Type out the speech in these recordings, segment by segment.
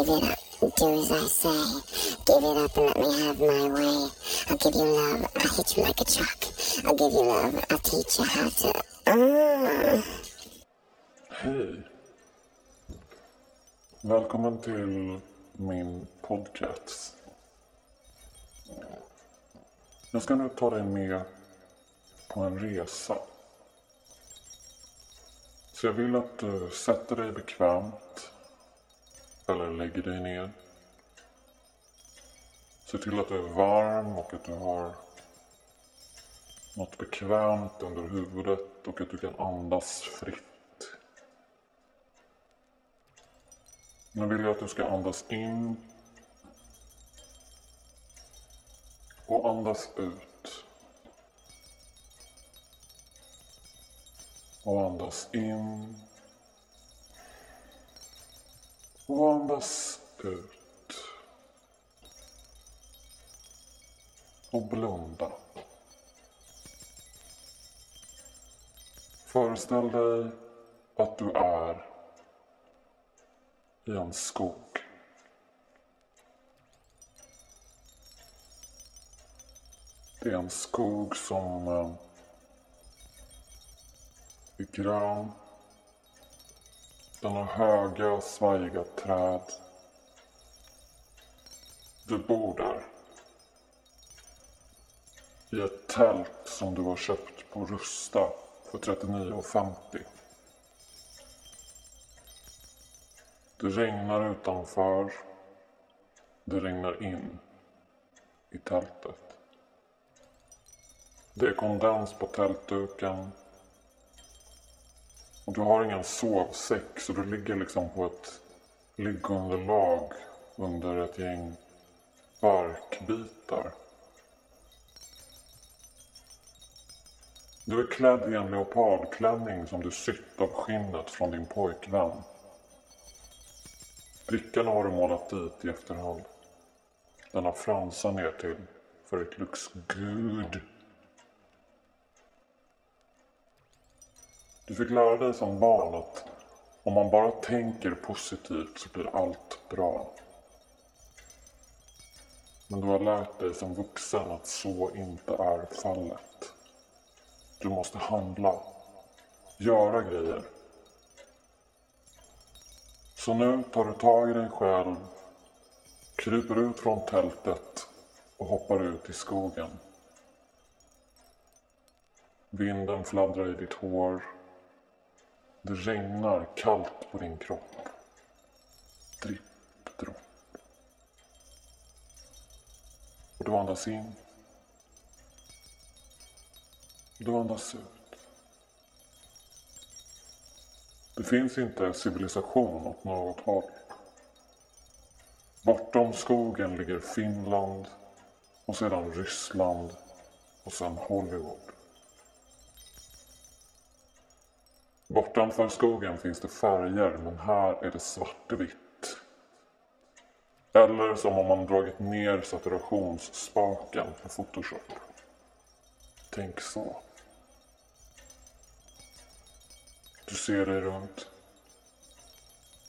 Give it up, do as I say. Give it up and let me have my way. I'll give you love, I'll hit you like a truck. I'll give you love, I'll teach you how to. Uh. Hej. Välkommen till min podcast. Jag ska nu ta dig med på en resa. Så jag vill att du sätter dig bekvämt eller lägger dig ner. Se till att du är varm och att du har något bekvämt under huvudet och att du kan andas fritt. Nu vill jag att du ska andas in och andas ut. Och andas in. Och andas ut. Och blunda. Föreställ dig att du är i en skog. Det är en skog som eh, är grön. Den har höga, svajiga träd. Du bor där. I ett tält som du har köpt på Rusta för 39,50. Det regnar utanför. Det regnar in i tältet. Det är kondens på tältduken. Och du har ingen sovsäck så du ligger liksom på ett liggunderlag under ett gäng barkbitar. Du är klädd i en leopardklänning som du sytt av skinnet från din pojkvän. Brickan har du målat dit i efterhand. Den har fransar ner till för ett looks good. Du fick lära dig som barn att om man bara tänker positivt så blir allt bra. Men du har lärt dig som vuxen att så inte är fallet. Du måste handla. Göra grejer. Så nu tar du tag i dig själv, kryper ut från tältet och hoppar ut i skogen. Vinden fladdrar i ditt hår. Det regnar kallt på din kropp. Dripp, dropp. Och du andas in. Du andas ut. Det finns inte civilisation åt något håll. Bortom skogen ligger Finland och sedan Ryssland och sen Hollywood. Bortanför skogen finns det färger men här är det svartvitt. Eller som om man dragit ner saturationsspaken på Photoshop. Tänk så. Du ser dig runt.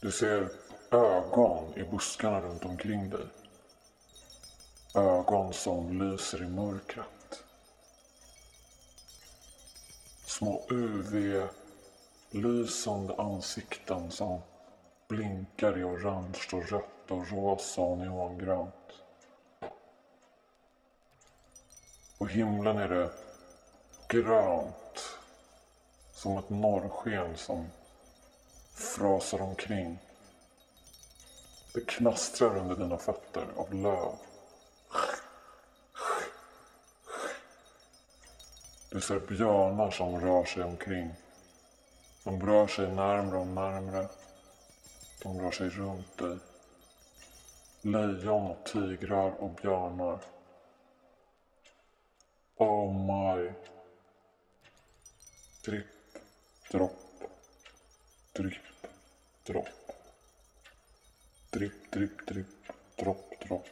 Du ser ögon i buskarna runt omkring dig. Ögon som lyser i mörkret. Små UV. Lysande ansikten som blinkar i orange och rött och rosa och neongrönt. På himlen är det grönt som ett norrsken som frasar omkring. Det knastrar under dina fötter av löv. Du ser björnar som rör sig omkring. De rör sig närmre och närmre. De rör sig runt dig. Lejon och tigrar och björnar. Oh my. Dripp dropp, dripp, dropp. Dripp, dripp, dripp, dropp, dropp,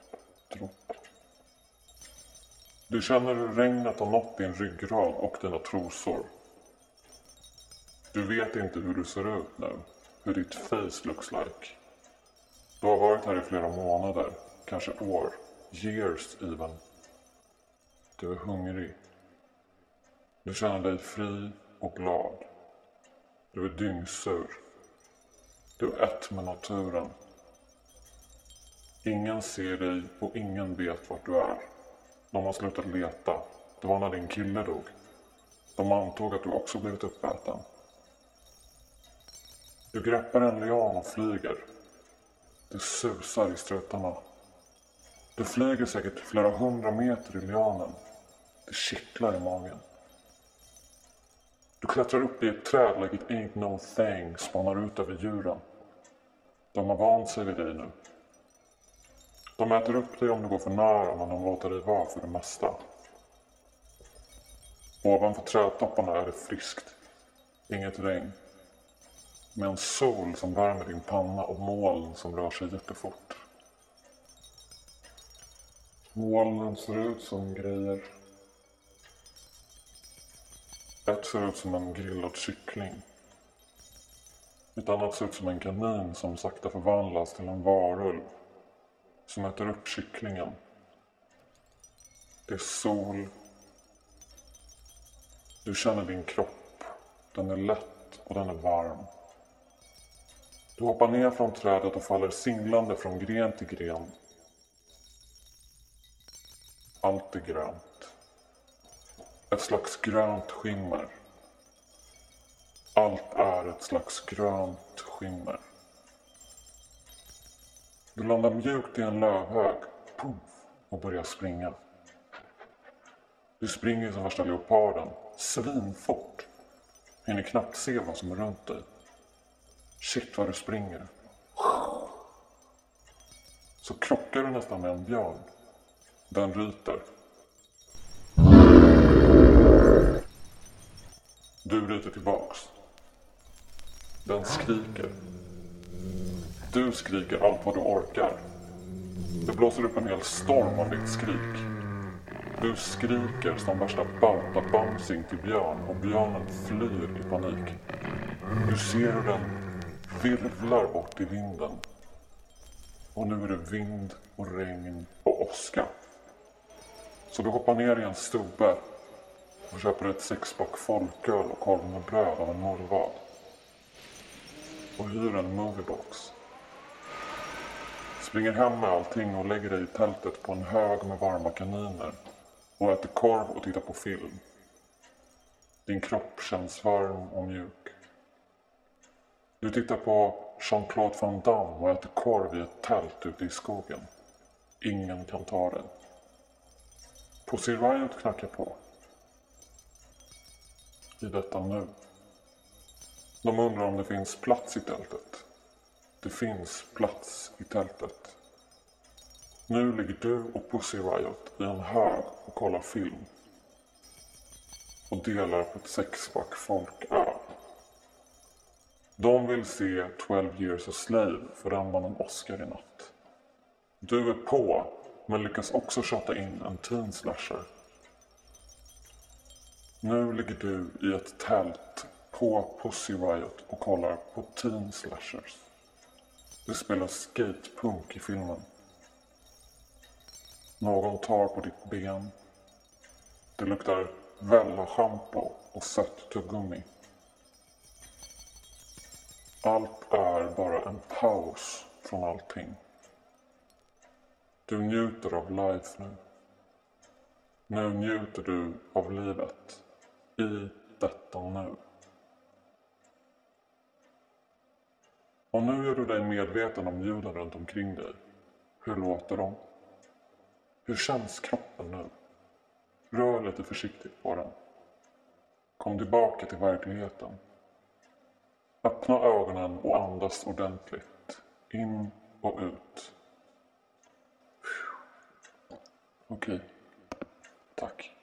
dropp. Du känner hur regnet har nått din ryggrad och dina trosor. Du vet inte hur du ser ut nu, hur ditt face looks like. Du har varit här i flera månader, kanske år. Years even. Du är hungrig. Du känner dig fri och glad. Du är dyngsur. Du är ett med naturen. Ingen ser dig och ingen vet vart du är. De har slutat leta. Det var när din kille dog. De antog att du också blivit uppäten. Du greppar en lian och flyger. Det susar i strutarna. Du flyger säkert flera hundra meter i lianen. Det kittlar i magen. Du klättrar upp i ett träd like it ain't no thing, spanar ut över djuren. De har vant sig vid dig nu. De äter upp dig om du går för nära, men de låter dig vara för det mesta. Ovanför trädtopparna är det friskt. Inget regn. Med en sol som värmer din panna och moln som rör sig jättefort. Molnen ser ut som grejer. Ett ser ut som en grillad kyckling. Ett annat ser ut som en kanin som sakta förvandlas till en varulv. Som äter upp kycklingen. Det är sol. Du känner din kropp. Den är lätt och den är varm. Du hoppar ner från trädet och faller singlande från gren till gren. Allt är grönt. Ett slags grönt skimmer. Allt är ett slags grönt skimmer. Du landar mjukt i en lövhög puff, och börjar springa. Du springer som värsta leoparden, svinfort. Hinner knappt se vad som är runt dig. Shit vad du springer. Så krockar du nästan med en björn. Den ryter. Du ryter tillbaks. Den skriker. Du skriker allt vad du orkar. Det blåser upp en hel storm av ditt skrik. Du skriker som värsta bauta-bamsing till Björn och björnen flyr i panik. Du ser hur den virvlar bort i vinden. Och nu är det vind och regn och åska. Så du hoppar ner i en stubbe och köper ett sexpack folköl och korv med bröd av en norrvad. Och hyr en moviebox. Springer hem med allting och lägger dig i tältet på en hög med varma kaniner. Och äter korv och tittar på film. Din kropp känns varm och mjuk. Du tittar på Jean-Claude Van Damme och äter korv i ett tält ute i skogen. Ingen kan ta dig. Pussy Riot knackar på. I detta nu. De undrar om det finns plats i tältet. Det finns plats i tältet. Nu ligger du och Pussy Riot i en hög och kollar film. Och delar på ett sexpack folköl. De vill se 12 years a slave för den vann en Oscar i natt. Du är på, men lyckas också tjata in en teen slasher. Nu ligger du i ett tält på Pussy Riot och kollar på teen slashers. Det spelas skatepunk i filmen. Någon tar på ditt ben. Det luktar Vella-schampo och sött tuggummi. Allt är bara en paus från allting. Du njuter av life nu. Nu njuter du av livet. I detta nu. Och nu gör du dig medveten om ljuden runt omkring dig. Hur låter de? Hur känns kroppen nu? Rör lite försiktigt på den. Kom tillbaka till verkligheten. Öppna ögonen och andas ordentligt. In och ut. Okej. Tack.